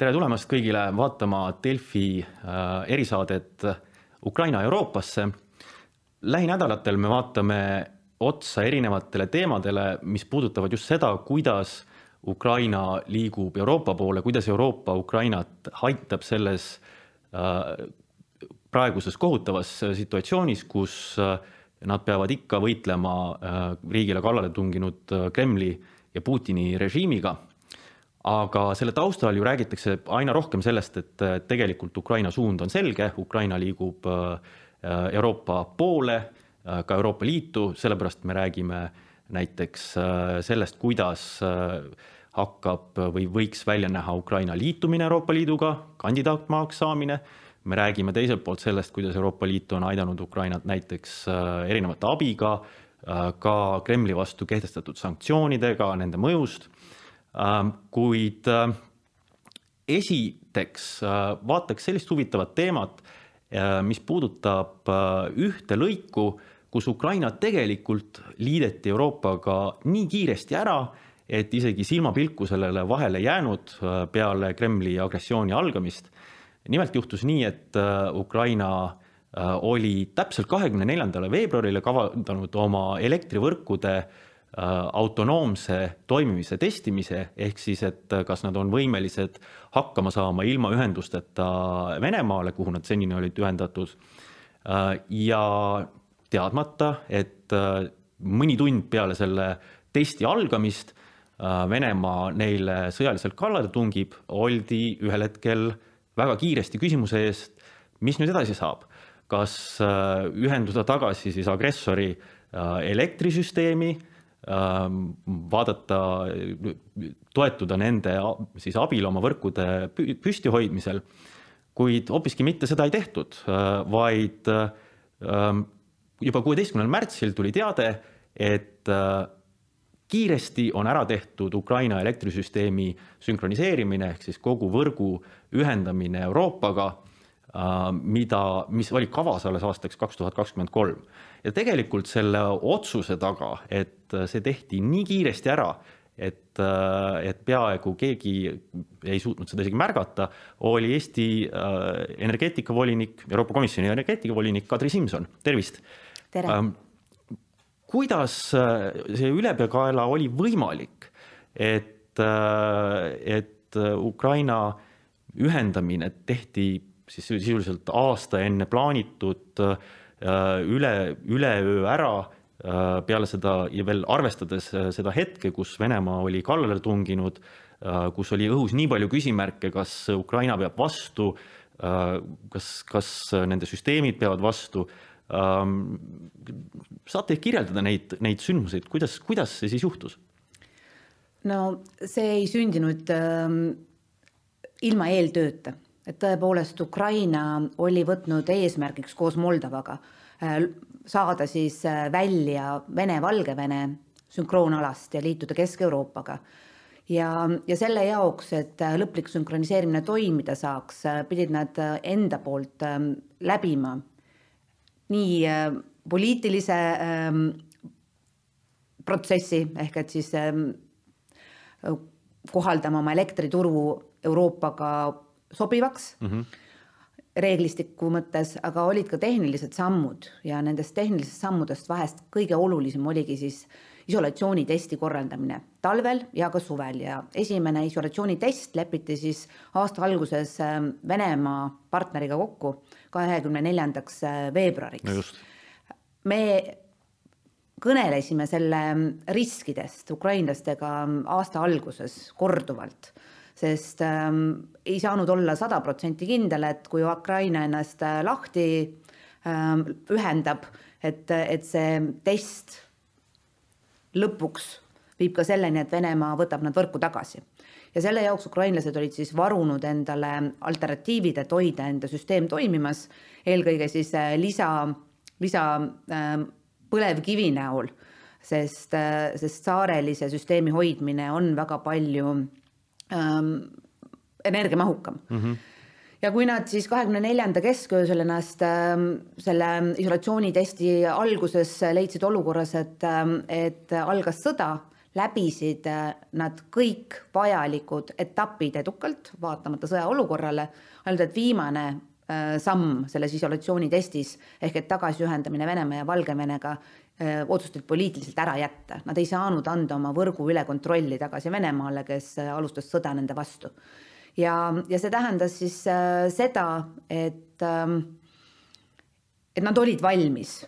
tere tulemast kõigile vaatama Delfi äh, erisaadet Ukraina Euroopasse. lähinädalatel me vaatame otsa erinevatele teemadele, mis puudutavad just seda, kuidas Ukraina liigub Euroopa poole, kuidas Euroopa Ukrainat aitab selles äh, praeguses kohutavas situatsioonis, kus äh, nad peavad ikka võitlema riigile kallale tunginud Kremli ja Putini režiimiga aga selle taustal ju räägitakse aina rohkem sellest, et tegelikult Ukraina suund on selge, Ukraina liigub äh, Euroopa poole, äh, ka Euroopa Liitu, sellepärast me räägime näiteks äh, sellest, kuidas hakkab või võiks välja näha Ukraina liitumine Euroopa Liiduga, kandidaatmaaks saamine. me räägime teiselt poolt sellest, kuidas Euroopa Liit on aidanud Ukrainat näiteks erinevate abiga, ka Kremli vastu kehtestatud sanktsioonidega, nende mõjust kuid äh, esiteks äh, vaataks sellist huvitavat teemat, äh, mis puudutab ühte lõiku, kus Ukraina tegelikult liideti Euroopaga nii kiiresti ära, et isegi silmapilku sellele vahele jäänud peale Kremli agressiooni algamist. nimelt juhtus nii, et Ukraina oli täpselt kahekümne neljandale veebruarile kavandanud oma elektrivõrkude Äh, autonoomse toimimise testimise, ehk siis, et kas nad on võimelised hakkama saama ilma ühendusteta Venemaale, kuhu nad senini olid ühendatud. Äh, ja teadmata, et äh, mõni tund peale selle testi algamist Venemaa neile sõjaliselt kallale tungib, oldi ühel hetkel väga kiiresti küsimuse eest, mis nüüd edasi saab. kas ühenduda tagasi siis agressori elektrisüsteemi vaadata, toetuda nende siis abil oma võrkude püstihoidmisel. kuid hoopiski mitte seda ei tehtud, äh, vaid ähm, juba kuueteistkümnendal märtsil tuli teade, et äh, kiiresti on ära tehtud Ukraina elektrisüsteemi sünkroniseerimine ehk siis kogu võrgu ühendamine Euroopaga Äh, mida, mis oli kavas alles aastaks kaks tuhat kakskümmend kolm. Ja tegelikult selle otsuse taga, et see tehti nii kiiresti ära, et, äh, et peaaegu keegi ei suutnud seda isegi märgata, oli Eesti äh, energeetikavolinik, Euroopa Komisjoni energeetikavolinik Kadri Simson, tervist. tere ähm,. kuidas see ülepeakaela oli võimalik, et, et Ukraina ühendamine tehti siis sisuliselt aasta enne plaanitud äh, üle, üleöö ära äh, peale seda ja veel arvestades äh, seda hetke, kus Venemaa oli kallale tunginud, kus oli õhus nii palju küsimärke, kas Ukraina peab vastu, kas, kas nende süsteemid peavad vastu. Ähm, saate kirjeldada neid, neid sündmuseid, kuidas, kuidas see siis juhtus? no see ei sündinud ähm, ilma eeltööta et tõepoolest Ukraina oli võtnud eesmärgiks koos Moldovaga äh, saada siis äh, välja Vene-Valgevene sünkroonalast ja liituda Kesk-Euroopaga. ja, ja selle jaoks, et äh, lõplik sünkroniseerimine toimida saaks, pidid nad enda poolt ähm, läbima nii poliitilise ähm, protsessi ehk et siis ähm, kohaldama oma elektrituru Euroopaga sobivaks mm. -hmm reeglistiku mõttes, aga olid ka tehnilised sammud ja nendest tehnilistest sammudest vahest kõige olulisem oligi siis isolatsioonitesti korraldamine talvel ja ka suvel ja esimene isolatsioonitest lepiti siis aasta alguses ähm, Venemaa partneriga kokku kahekümne neljandaks äh, veebruariks no. me kõnelesime selle riskidest ukrainlastega aasta alguses korduvalt sest ähm, ei saanud olla sada protsenti kindel, et kui Ukraina ennast äh, lahti ähm, ühendab, et, et see test lõpuks viib ka selleni, et Venemaa võtab nad võrku tagasi. ja selle jaoks ukrainlased olid siis varunud endale alternatiivid, et hoida enda süsteem toimimas, eelkõige siis äh, lisa, lisa äh, põlevkivi näol, sest, äh, sest saarelise süsteemi hoidmine on väga palju ähm, energiamahukam mm. -hmm ja kui nad siis kahekümne neljanda kesköösel ennast äh, selle isolatsioonitesti alguses leidsid olukorras, et äh,, et algas sõda läbisid äh, nad kõik vajalikud etapid edukalt, vaatamata sõjaolukorrale, ainult et viimane samm selles isolatsioonitestis ehk et tagasiühendamine Venemaa ja Valgevenega äh, otsustati poliitiliselt ära jätta. Nad ei saanud anda oma võrgu üle kontrolli tagasi Venemaale, kes alustas sõda nende vastu. ja, ja see tähendas siis seda, et, ähm, et nad olid valmis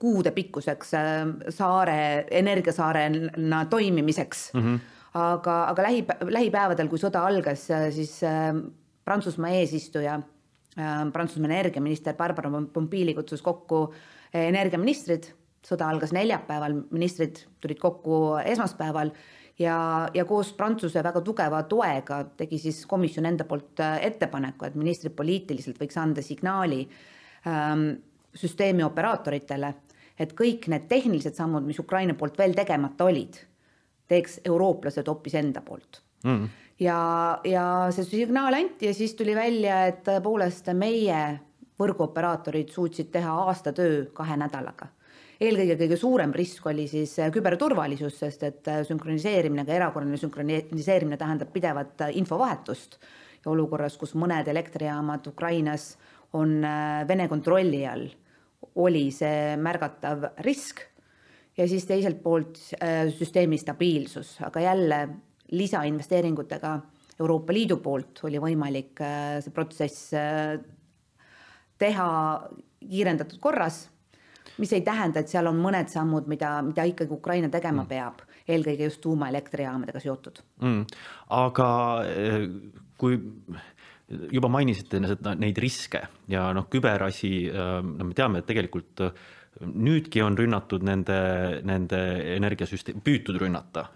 kuude pikkuseks äh, saare, energiasaarena toimimiseks mm. -hmm. aga, aga lähi, lähipäevadel, kui sõda algas, äh, siis äh, Prantsusmaa eesistuja, Prantsusmaa energiaminister Barbara Pompili kutsus kokku energiaministrid, sõda algas neljapäeval, ministrid tulid kokku esmaspäeval ja, ja koos Prantsuse väga tugeva toega tegi siis komisjon enda poolt ettepaneku, et ministrid poliitiliselt võiks anda signaali ähm, süsteemi operaatoritele, et kõik need tehnilised sammud, mis Ukraina poolt veel tegemata olid, teeks eurooplased hoopis enda poolt. Mm.. ja, ja see signaal anti ja siis tuli välja, et tõepoolest meie võrguoperaatorid suutsid teha aastatöö kahe nädalaga eelkõige kõige suurem risk oli siis küberturvalisus, sest et sünkroniseerimine, ka erakorraline sünkroniseerimine tähendab pidevat infovahetust. Ja olukorras, kus mõned elektrijaamad Ukrainas on Vene kontrolli all oli see märgatav risk. Ja siis teiselt poolt äh, süsteemi stabiilsus, aga jälle lisainvesteeringutega Euroopa Liidu poolt oli võimalik äh, see protsess äh, teha kiirendatud korras, mis ei tähenda, et seal on mõned sammud, mida, mida ikkagi Ukraina tegema mm. peab, eelkõige just tuumaelektrijaamadega seotud mm.. aga kui juba mainisite neid riske ja noh, küberasi, no me teame, et tegelikult äh, nüüdki on rünnatud nende, nende energiasüsteem, püütud rünnata,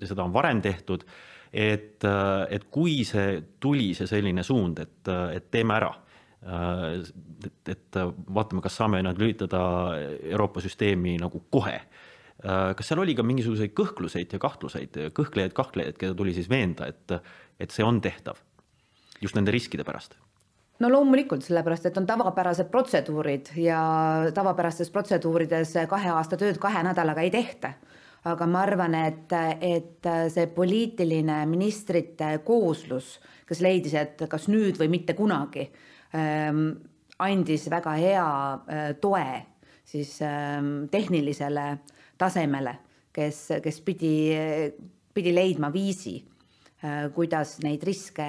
seda on varem tehtud. et, et kui see tuli, see selline suund, et, et teeme ära, et, et vaatame, kas saame nad lülitada Euroopa süsteemi nagu kohe kas seal oli ka mingisuguseid kõhkluseid ja kahtluseid, kõhklejaid, kahtlejaid, keda tuli siis veenda, et, et see on tehtav? just nende riskide pärast? no loomulikult, sellepärast et on tavapärased protseduurid ja tavapärastes protseduurides kahe aasta tööd kahe nädalaga ei tehta. aga ma arvan, et, et see poliitiline ministrite kooslus, kes leidis, et kas nüüd või mitte kunagi andis väga hea äh, toe siis ähm, tehnilisele tasemele, kes, kes pidi, pidi leidma viisi äh,, kuidas neid riske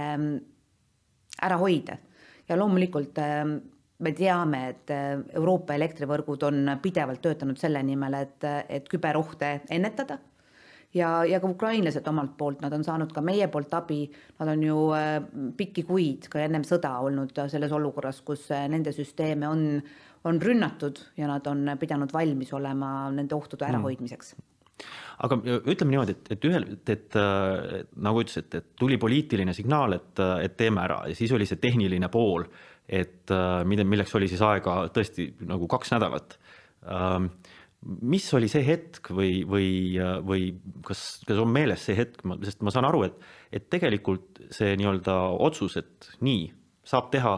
ära hoida. ja loomulikult me teame, et äh, Euroopa elektrivõrgud on pidevalt töötanud selle nimel, et, et küberohte ennetada ja, ja ka ukrainlased omalt poolt, nad on saanud ka meie poolt abi, nad on ju äh, pikki kuid ka ennem sõda olnud selles olukorras, kus äh, nende süsteeme on, on rünnatud ja nad on pidanud valmis olema nende ohtude ärahoidmiseks. Mm aga ütleme niimoodi, et, et ühel, et, et äh, nagu ütlesite, et tuli poliitiline signaal, et, et teeme ära. Ja siis oli see tehniline pool, et mille, milleks oli siis aega tõesti nagu kaks nädalat. Ähm, mis oli see hetk või, või, või kas, kas on meeles see hetk, sest ma saan aru, et, et tegelikult see nii-öelda otsus, et nii, saab teha,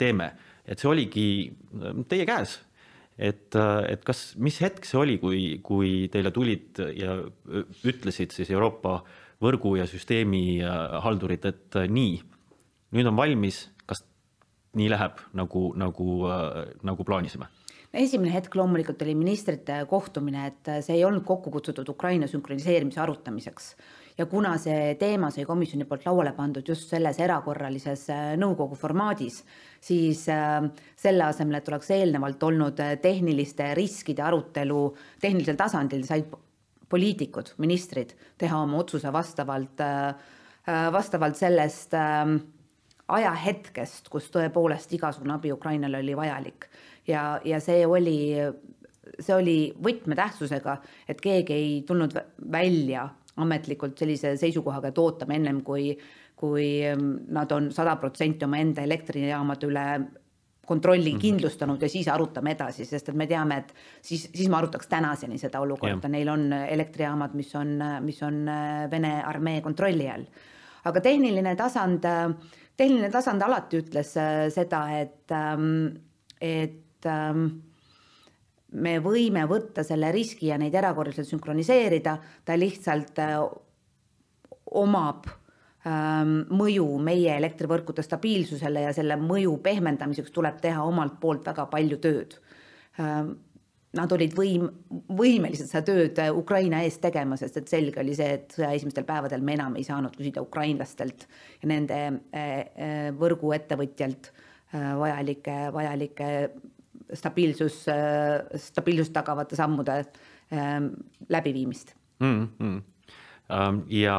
teeme, et see oligi äh, teie käes et, et kas, mis hetk see oli, kui, kui teile tulid ja ütlesid siis Euroopa võrgu ja süsteemi äh, haldurid, et äh, nii, nüüd on valmis, kas nii läheb nagu, nagu, äh, nagu plaanisime? Esimene hetk loomulikult oli ministrite kohtumine, et see ei olnud kokku kutsutud Ukraina sünkroniseerimise arutamiseks. Ja kuna see teema sai komisjoni poolt lauale pandud just selles erakorralises äh, nõukogu formaadis, siis äh, selle asemel, et oleks eelnevalt olnud äh, tehniliste riskide arutelu tehnilisel tasandil, said poliitikud, ministrid teha oma otsuse vastavalt, vastavalt sellest ähm, ajahetkest, kus tõepoolest igasugune abi Ukrainale oli vajalik ja, ja see oli see oli võtmetähtsusega, et keegi ei tulnud välja ametlikult sellise seisukohaga, et ootame ennem, kui, kui ähm, nad on sada protsenti omaenda elektrijaamade üle kontrolli mm -hmm. kindlustanud ja siis arutame edasi, sest et me teame, et siis, siis me arutaks tänaseni seda olukorda, neil on elektrijaamad, mis on, mis on äh, Vene armee kontrolli all. aga tehniline tasand, tehniline tasand alati ütles äh, seda, et, ähm, et ähm, me võime võtta selle riski ja neid erakorraliselt sünkroniseerida, ta lihtsalt äh, omab ähm, mõju meie elektrivõrkude stabiilsusele ja selle mõju pehmendamiseks tuleb teha omalt poolt väga palju tööd. Ähm, nad olid võim-, võimelised seda tööd Ukraina eest tegema, sest et selge oli see, et sõja esimestel päevadel me enam ei saanud küsida ukrainlastelt ja nende võrguettevõtjalt vajalikke, vajalikke stabiilsus, stabiilsust tagavate sammude ähm, läbiviimist mm. -hmm ja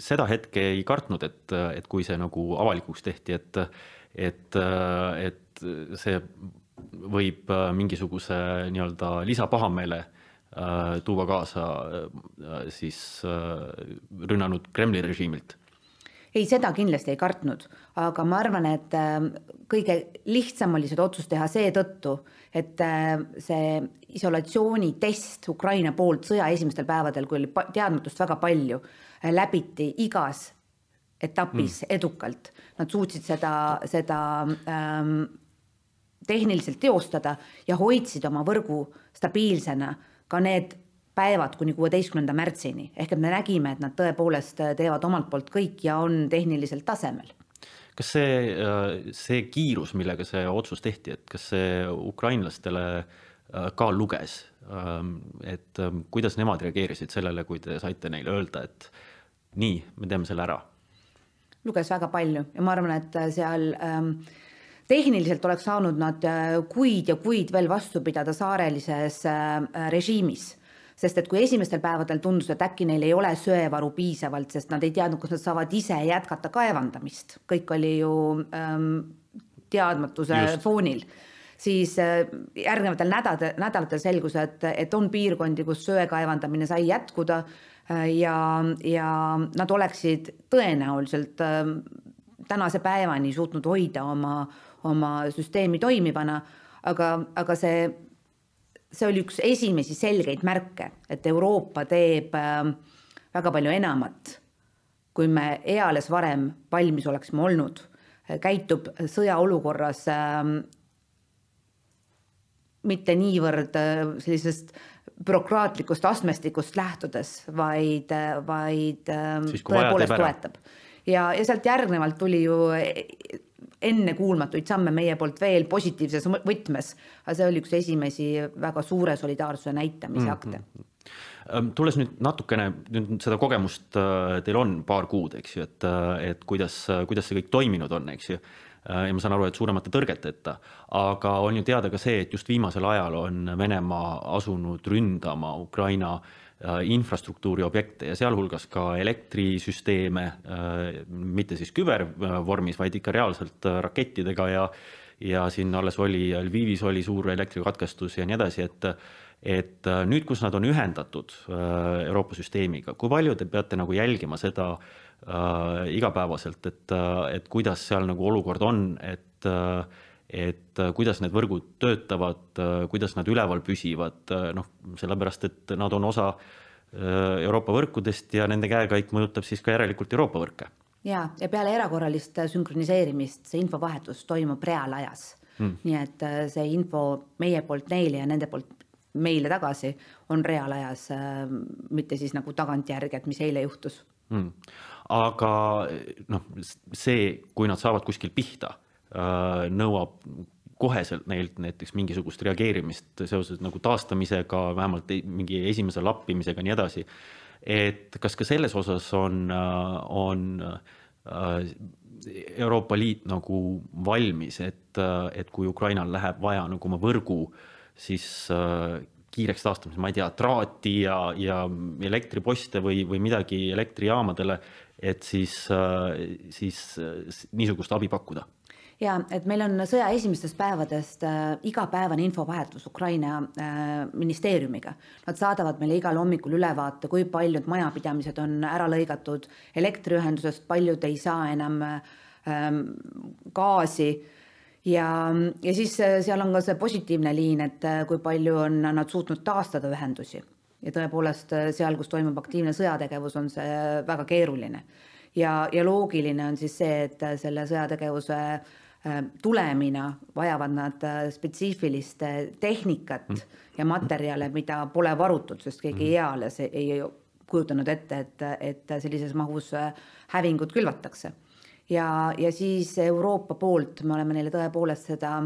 seda hetke ei kartnud, et, et kui see nagu avalikuks tehti, et, et, et see võib äh, mingisuguse nii-öelda lisapahameele äh, tuua kaasa siis rünnanud Kremli režiimilt ei, seda kindlasti ei kartnud, aga ma arvan, et ähm, kõige lihtsam oli seda otsust teha seetõttu, et äh, see isolatsioonitest Ukraina poolt sõja esimestel päevadel, kui oli teadmatust väga palju, äh, läbiti igas etapis mm. edukalt. Nad suutsid seda, seda ähm, tehniliselt teostada ja hoidsid oma võrgu stabiilsena ka need päevad kuni kuueteistkümnenda märtsini, ehk et me nägime, et nad tõepoolest teevad omalt poolt kõik ja on tehniliselt tasemel. kas see, äh, see kiirus, millega see otsus tehti, et kas see ukrainlastele äh, ka luges, ähm, et ähm, kuidas nemad reageerisid sellele, kui te saite neile öelda, et nii, me teeme selle ära? luges väga palju ja ma arvan, et seal ähm, tehniliselt oleks saanud nad äh, kuid ja kuid veel vastu pidada saarelises äh, režiimis sest et kui esimestel päevadel tundus, et äkki neil ei ole söevaru piisavalt, sest nad ei teadnud, kas nad saavad ise jätkata kaevandamist, kõik oli ju ähm, teadmatuse Just. foonil. Siis äh, järgnevatel nädalatel, nädalatel selgus, et, et on piirkondi, kus söe kaevandamine sai jätkuda äh, ja, ja nad oleksid tõenäoliselt äh, tänase päevani suutnud hoida oma, oma süsteemi toimivana, aga, aga see see oli üks esimesi selgeid märke, et Euroopa teeb ähm, väga palju enamat, kui me eales varem valmis oleksime olnud, käitub sõjaolukorras ähm, mitte niivõrd äh, sellisest bürokraatlikust astmestikust lähtudes, vaid, äh, vaid ähm, siis, tõepoolest toetab. ja, ja sealt järgnevalt tuli ju ennekuulmatuid samme meie poolt veel positiivses võtmes, aga see oli üks esimesi väga suure solidaarsuse näitamise akte mm. -hmm. tulles nüüd natukene, nüüd seda kogemust äh, teil on paar kuud, eks ju, et, äh, et kuidas, kuidas see kõik toiminud on, eks ju ja ma saan aru, et suuremate tõrgeteta, aga on ju teada ka see, et just viimasel ajal on Venemaa asunud ründama Ukraina äh, Äh, infrastruktuuri objekte ja sealhulgas ka elektrisüsteeme, äh, mitte siis kübervormis, vaid ikka reaalselt äh, rakettidega ja ja siin alles oli, Lvivis oli suur elektrikatkestus ja nii edasi, et et nüüd, kus nad on ühendatud Euroopa süsteemiga, kui palju te peate nagu jälgima seda äh, igapäevaselt, et, et kuidas seal nagu olukord on, et äh, et kuidas need võrgud töötavad, kuidas nad üleval püsivad, noh, sellepärast et nad on osa äh, Euroopa võrkudest ja nende käekäik mõjutab siis ka järelikult Euroopa võrke. ja, ja peale erakorralist sünkroniseerimist see infovahetus toimub reaalajas. Hmm.. nii et äh, see info meie poolt neile ja nende poolt meile tagasi on reaalajas, äh, mitte siis nagu tagantjärgi, et mis eile juhtus. Hmm.. aga noh, see, kui nad saavad kuskil pihta Äh, nõuab koheselt neilt näiteks mingisugust reageerimist seoses nagu taastamisega, vähemalt mingi esimese lappimisega, nii edasi. et kas ka selles osas on, äh, on äh, Euroopa Liit nagu valmis, et, et kui Ukrainal läheb vaja nagu oma võrgu, siis kiireks taastamiseks, ma ei tea, traati ja, ja elektriposte või, või midagi elektrijaamadele, et siis, siis niisugust abi pakkuda ja et meil on sõja esimestest päevadest äh, igapäevane infovahetus Ukraina äh, ministeeriumiga. Nad saadavad meile igal hommikul ülevaate, kui paljud majapidamised on ära lõigatud elektriühendusest, paljud ei saa enam ähm, gaasi ja, ja siis äh, seal on ka see positiivne liin, et äh, kui palju on nad suutnud taastada ühendusi ja tõepoolest äh, seal, kus toimub aktiivne sõjategevus, on see väga keeruline. ja, ja loogiline on siis see, et selle sõjategevuse tulemina vajavad nad spetsiifilist tehnikat mm. ja materjale, mida pole varutud, sest keegi mm. eales ei kujutanud ette, et, et sellises mahus hävingut külvatakse. ja, ja siis Euroopa poolt me oleme neile tõepoolest seda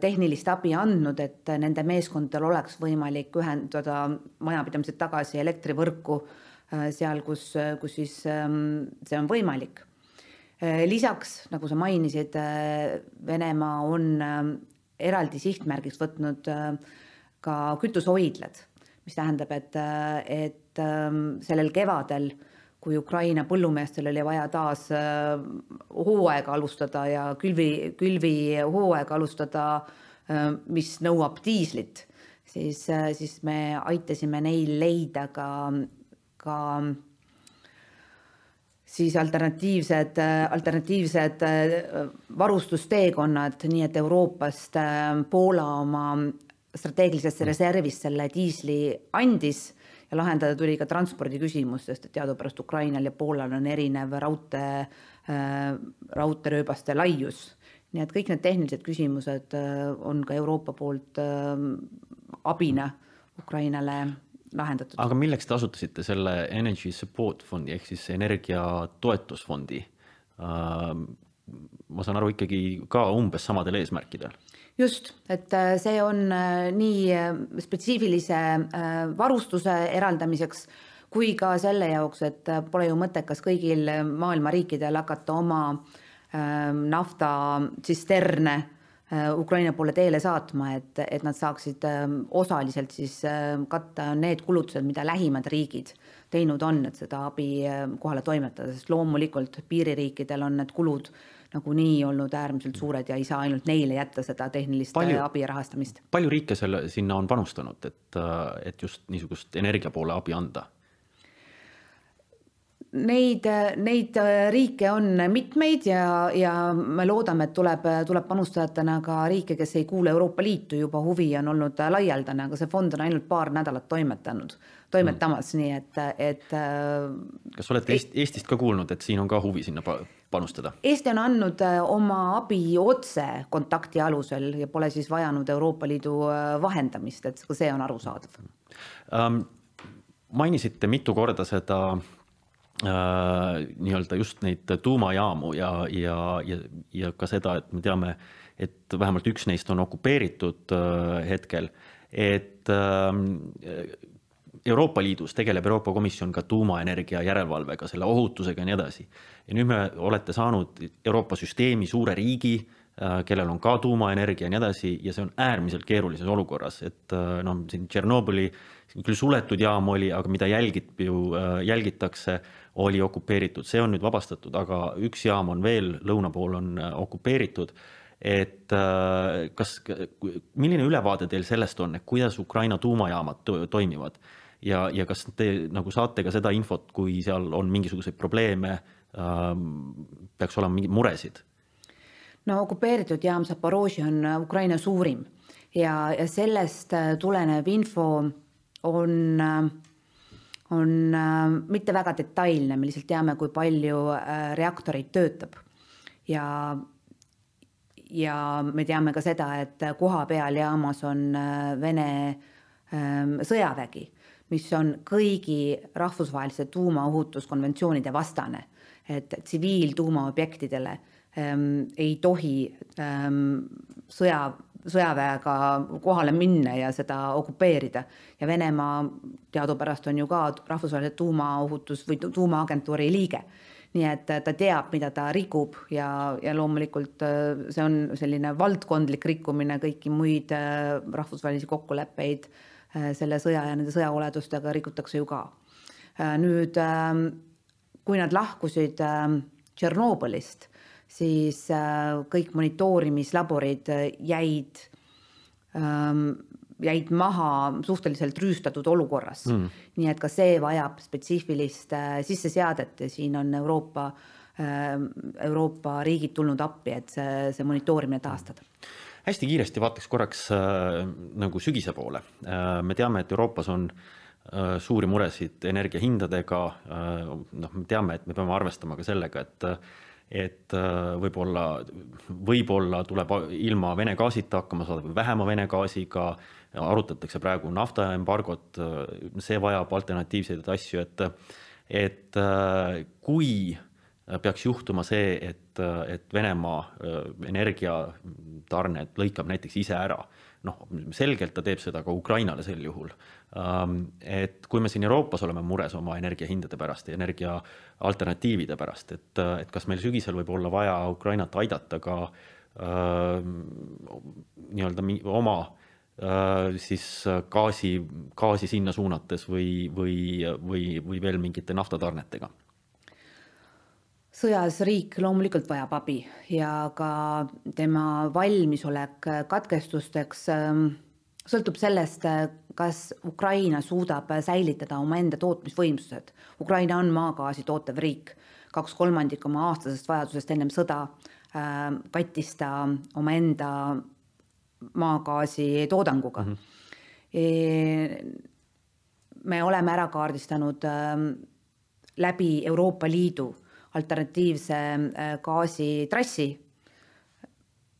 tehnilist abi andnud, et nende meeskondadel oleks võimalik ühendada majapidamised tagasi elektrivõrku seal, kus, kus siis see on võimalik Äh, lisaks, nagu sa mainisid, äh, Venemaa on äh, eraldi sihtmärgiks võtnud ka kütusehoidlad, mis tähendab, et, et ähm, sellel kevadel, kui Ukraina põllumeestel oli vaja taas hooaega alustada ja külvi, külvihooaega alustada, mis nõuab diislit, siis, siis me aitasime neil leida ka, ka siis alternatiivsed, alternatiivsed varustusteekonnad, nii et Euroopast Poola oma strateegilisesse reservist selle diisli andis ja lahendada tuli ka transpordi küsimus, sest et teadupärast Ukrainal ja Poolal on erinev raudtee, raudteerööbaste laius. nii et kõik need tehnilised küsimused on ka Euroopa poolt abina Ukrainale lahendatud. aga milleks te asutasite selle Energy Support Fondi ehk siis energia toetusfondi? Äh, ma saan aru ikkagi ka umbes samadel eesmärkidel. just, et äh, see on äh, nii spetsiifilise varustuse eraldamiseks kui ka selle jaoks, et pole ju mõttekas kõigil maailma riikidel hakata oma naftatsisterne Ukraina poole teele saatma, et, et nad saaksid ähm, osaliselt siis ähm, katta need kulutused, mida lähimad riigid teinud on, et seda abi ähm, kohale toimetada, sest loomulikult piiririikidel on need kulud nagunii olnud äärmiselt suured ja ei saa ainult neile jätta seda tehnilist palju, abi ja rahastamist. palju riike selle, sinna on panustanud, et, äh, et just niisugust energia poole abi anda? Neid, neid riike on mitmeid ja, ja me loodame, et tuleb, tuleb panustajatena ka riike, kes ei kuule Euroopa Liitu, juba huvi on olnud laialdane, aga see fond on ainult paar nädalat toimetanud, toimetamas mm., nii et, et. kas olete Eest, Eestist ka kuulnud, et siin on ka huvi sinna panustada? Eesti on andnud äh, oma abi otse kontakti alusel ja pole siis vajanud Euroopa Liidu äh, vahendamist, et ka see on arusaadav um,. mainisite mitu korda seda Äh, nii-öelda just neid tuumajaamu ja, ja, ja, ja ka seda, et me teame, et vähemalt üks neist on okupeeritud äh, hetkel, et äh, Euroopa Liidus tegeleb Euroopa Komisjon ka tuumaenergia järelevalvega, selle ohutusega ja nii edasi. ja nüüd me olete saanud Euroopa süsteemi suure riigi, kellel on ka tuumaenergia ja nii edasi ja see on äärmiselt keerulises olukorras, et noh, siin Tšernobõli küll suletud jaam oli, aga mida jälgib ju, jälgitakse oli okupeeritud, see on nüüd vabastatud, aga üks jaam on veel, lõuna pool on äh, okupeeritud. et äh, kas, milline ülevaade teil sellest on, et kuidas Ukraina tuumajaamad to toimivad ja, ja kas te nagu saate ka seda infot, kui seal on mingisuguseid probleeme, ähm, peaks olema mingeid muresid? no okupeeritud jaam Zaporožje on Ukraina suurim ja, ja sellest äh, tulenev info on äh, on äh, mitte väga detailne, me lihtsalt teame, kui palju äh, reaktoreid töötab. ja, ja me teame ka seda, et kohapeal jaamas on äh, Vene ähm, sõjavägi, mis on kõigi rahvusvahelise tuumaohutuskonventsioonide vastane, et tsiviiltuumaobjektidele ähm, ei tohi ähm, sõja sõjaväega kohale minna ja seda okupeerida. ja Venemaa teadupärast on ju ka rahvusvahelise tuumaohutus või tuumaagentuuri liige. nii et ta teab, mida ta rikub ja, ja loomulikult äh, see on selline valdkondlik rikkumine, kõiki muid äh, rahvusvahelisi kokkuleppeid äh, selle sõja ja nende sõjaoledustega rikutakse ju ka. nüüd, kui nad lahkusid Tšernobõlist siis äh, kõik monitoorimislaborid äh, jäid, ähm, jäid maha suhteliselt rüüstatud olukorras. Mm.. nii et ka see vajab spetsiifilist äh, sisseseadet ja siin on Euroopa, ähm, Euroopa riigid tulnud appi, et see, see monitoorimine taastada. Hästi kiiresti vaataks korraks äh, nagu sügise poole. Äh,. me teame, et Euroopas on äh, suuri muresid energiahindadega noh, me teame, et me peame arvestama ka sellega, et et võib-olla, võib-olla tuleb ilma Vene gaasita hakkama saada või vähema Vene gaasiga, arutatakse praegu naftaembargot, see vajab alternatiivseid asju, et, et kui peaks juhtuma see, et, et Venemaa energiatarned lõikab näiteks ise ära noh, selgelt ta teeb seda ka Ukrainale sel juhul. Et kui me siin Euroopas oleme mures oma energiahindade pärast ja energia alternatiivide pärast, et, et kas meil sügisel võib olla vaja Ukrainat aidata ka äh, nii-öelda oma äh, siis gaasi, gaasi sinna suunates või, või, või, või veel mingite naftatarnetega? Sõjas riik loomulikult vajab abi ja ka tema valmisolek katkestusteks ähm, sõltub sellest, kas Ukraina suudab säilitada omaenda tootmisvõimsused. Ukraina on maagaasi tootev riik, kaks kolmandikku oma aastasest vajadusest ennem sõda ähm, kattis ta omaenda maagaasi toodanguga mm. -hmm. me oleme ära kaardistanud ähm, läbi Euroopa Liidu alternatiivse äh, gaasitrassi.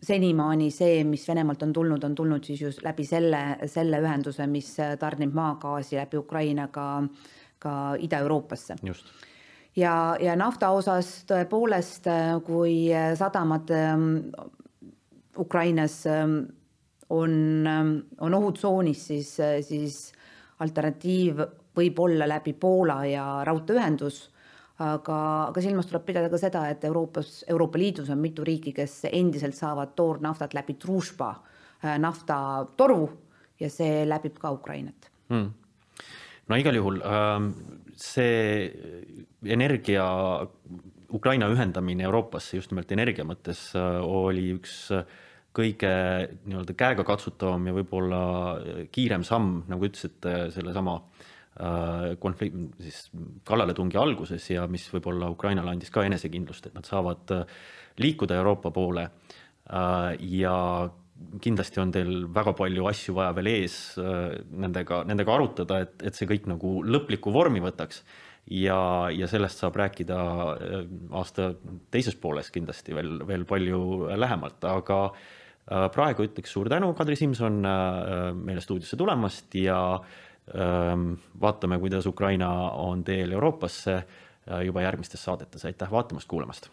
Senimaani see, mis Venemaalt on tulnud, on tulnud siis just läbi selle, selle ühenduse, mis äh, tarnib maagaasi läbi Ukraina ka, ka Ida-Euroopasse. ja, ja nafta osas tõepoolest, äh, kui sadamad ähm, Ukrainas ähm, on, ähm, on ohutsoonis, siis, siis alternatiiv võib olla läbi Poola ja raudteeühendus aga, aga silmas tuleb pidada ka seda, et Euroopas, Euroopa Liidus on mitu riiki, kes endiselt saavad toornaftat läbi Družba äh, naftatoru ja see läbib ka Ukrainat. Hmm.. no igal juhul ähm, see energia, Ukraina ühendamine Euroopasse just nimelt energia mõttes äh, oli üks äh, kõige nii-öelda käegakatsutavam ja võib-olla kiirem samm, nagu ütlesite, sellesama äh, konflikt, siis kallaletungi alguses ja mis võib-olla Ukrainale andis ka enesekindlust, et nad saavad äh, liikuda Euroopa poole. Äh, ja kindlasti on teil väga palju asju vaja veel ees nendega, nendega arutada, et, et see kõik nagu lõplikku vormi võtaks. ja, ja sellest saab rääkida aasta teises pooles kindlasti veel, veel palju lähemalt, aga praegu ütleks suur tänu, Kadri Simson, meile stuudiosse tulemast ja vaatame, kuidas Ukraina on teel Euroopasse juba järgmistes saadetes, aitäh vaatamast, kuulamast.